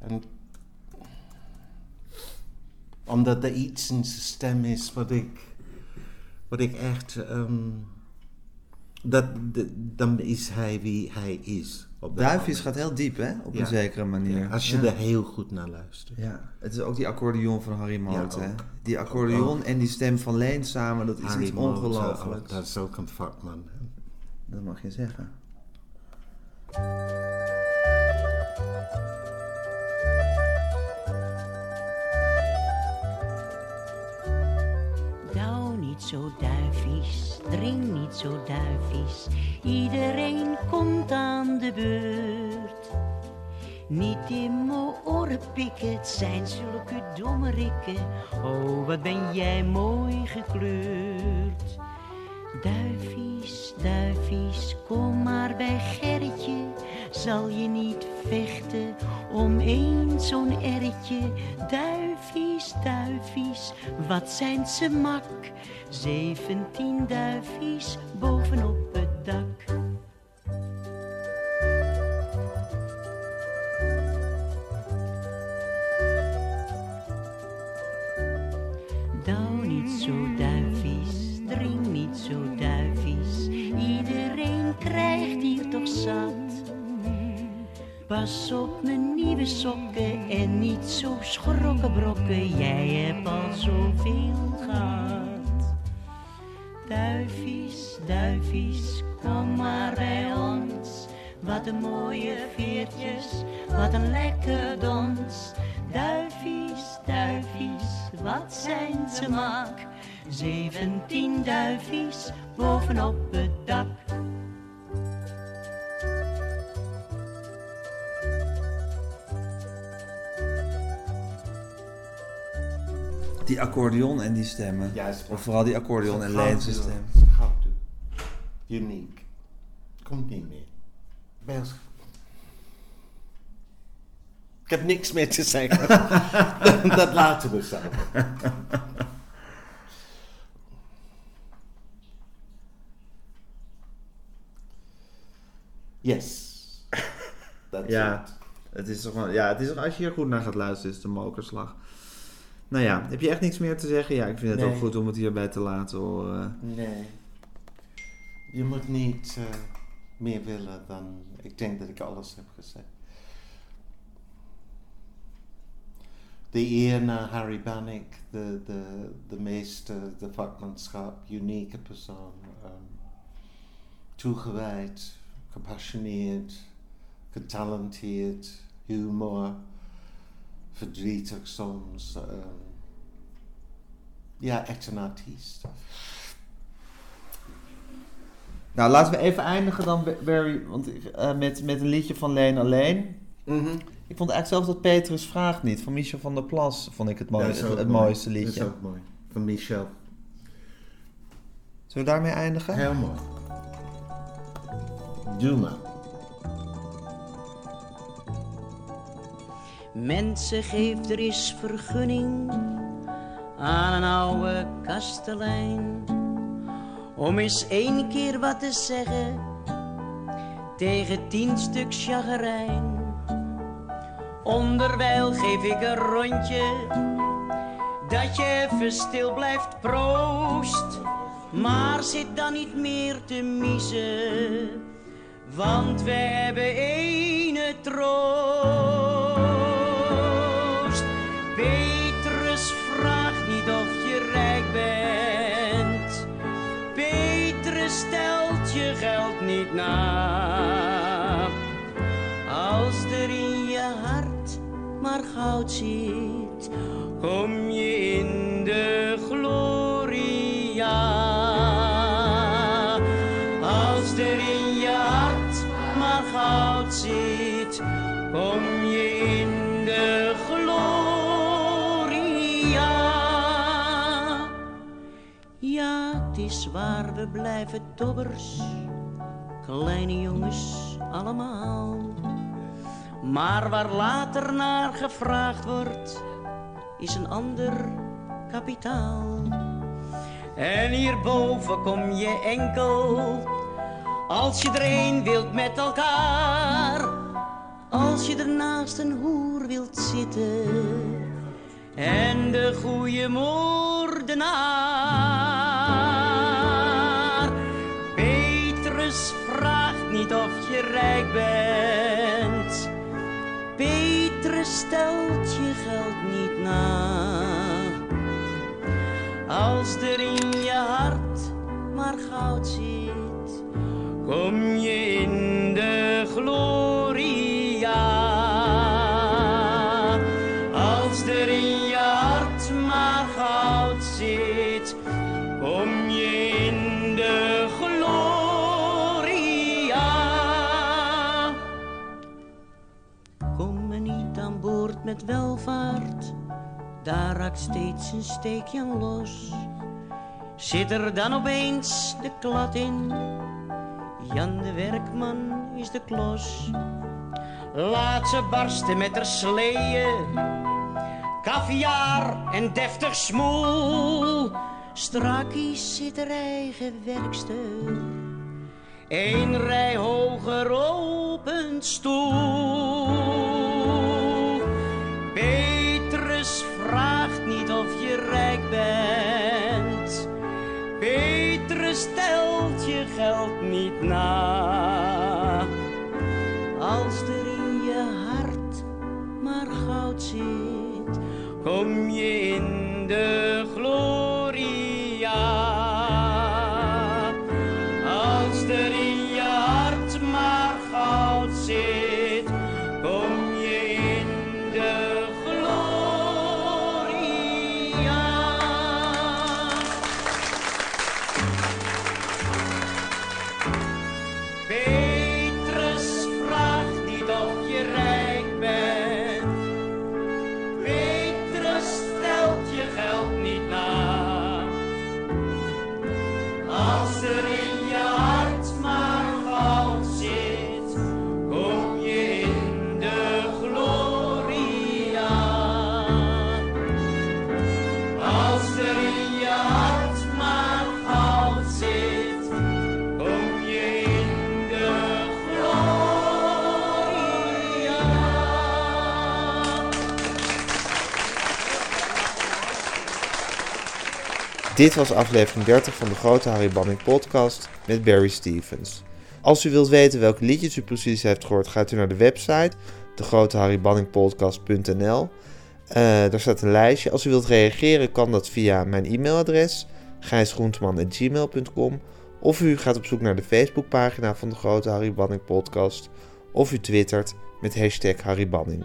En omdat er iets in zijn stem is wat ik, wat ik echt. ehm, dat, dat- dan is hij wie hij is. Duifjes gaat heel diep, hè? Op Ja. een zekere manier. Als je ja. er heel goed naar luistert. Ja, het is ook die accordeon van Harry Moot, hè? Die accordeon en die stem van Leen samen, dat is Harry iets ongelooflijks. dat is ook een vakman. hè. Dat mag je zeggen. Zo. Iedereen komt aan de beurt. Niet in mijn oren pikken, het zijn zulke domme rikken. Oh, wat ben jij mooi gekleurd. Duifies, duifies, kom maar bij Gerritje. Zal je niet vechten om eens zo'n erretje? Duifies, duifies, wat zijn ze mak? Zeventien duifies bovenop het dak. Duifies, kom maar bij ons. Wat een mooie veertjes, wat een lekker dons. Duifies, duifies, wat zijn ze mak? Zeventien duifies bovenop het dak. Die accordeon en die stemmen. Ja, of vooral die accordeon en doen. stem. Uniek. Komt niet meer. Bels. Ik heb niks meer te zeggen. dat laten we zo. Yes. Ja, it. het is toch wel, ja, het is toch, als je hier goed naar gaat luisteren, is het een mokerslag. Nou ja, heb je echt niks meer te zeggen? Ja, ik vind het Nee. ook goed om het hierbij te laten horen. Nee. Je moet niet eh, meer willen dan... Ik denk dat ik alles heb gezegd. De eer naar Harry Bannick, de, de, de meester, de vakmanschap, unieke persoon. ehm, toegewijd, gepassioneerd, getalenteerd, humor, verdrietig soms. ehm, ja, echt een artiest. Nou, laten we even eindigen dan, Barry, want, eh, met, met een liedje van Leen alleen. Ik vond eigenlijk zelfs dat Petrus Vraagt niet, van Michel van der Plas, vond ik het, het, ook het mooi. mooiste liedje. Dat is ook mooi. Van Michel. Zullen we daarmee eindigen? Heel mooi. Doe maar. Mensen geeft er eens vergunning aan een oude kastelein. Om eens één keer wat te zeggen tegen tien stuk chagrijn. Onderwijl geef ik een rondje, dat je even stil blijft proost. Maar zit dan niet meer te miezen, want we hebben ene troost. Als er in je hart maar goud zit, kom je in de gloria. Als er in je hart maar goud zit, kom je in de gloria. Ja, het is waar, we blijven dobbers, kleine jongens allemaal. Maar waar later naar gevraagd wordt, is een ander kapitaal. En hierboven kom je enkel als je er een wilt met elkaar. Als je ernaast een hoer wilt zitten en de goede moordenaar. Rijk bent. Petrus stelt je geld niet na. Als er in je hart maar goud zit, kom je daar raakt steeds een steekje los. Zit er dan opeens de klad in, Jan de werkman is de klos. Laat ze barsten met haar sleeën, kaviaar en deftig smoel. Strakkies zit er eigen werkstuk, één rij hoger op een stoel. Als er in je hart maar goud zit, kom je in de Dit was aflevering 30 van de Grote Harry Banning podcast met Barry Stevens. Als u wilt weten welke liedjes u precies heeft gehoord, gaat u naar de website degroteharrybanningpodcast.nl. Eh daar staat een lijstje. Als u wilt reageren, kan dat via mijn e-mailadres gijsgroenteman.gmail.com of u gaat op zoek naar de Facebookpagina van de Grote Harry Banning podcast of u twittert met hashtag Harry Banning.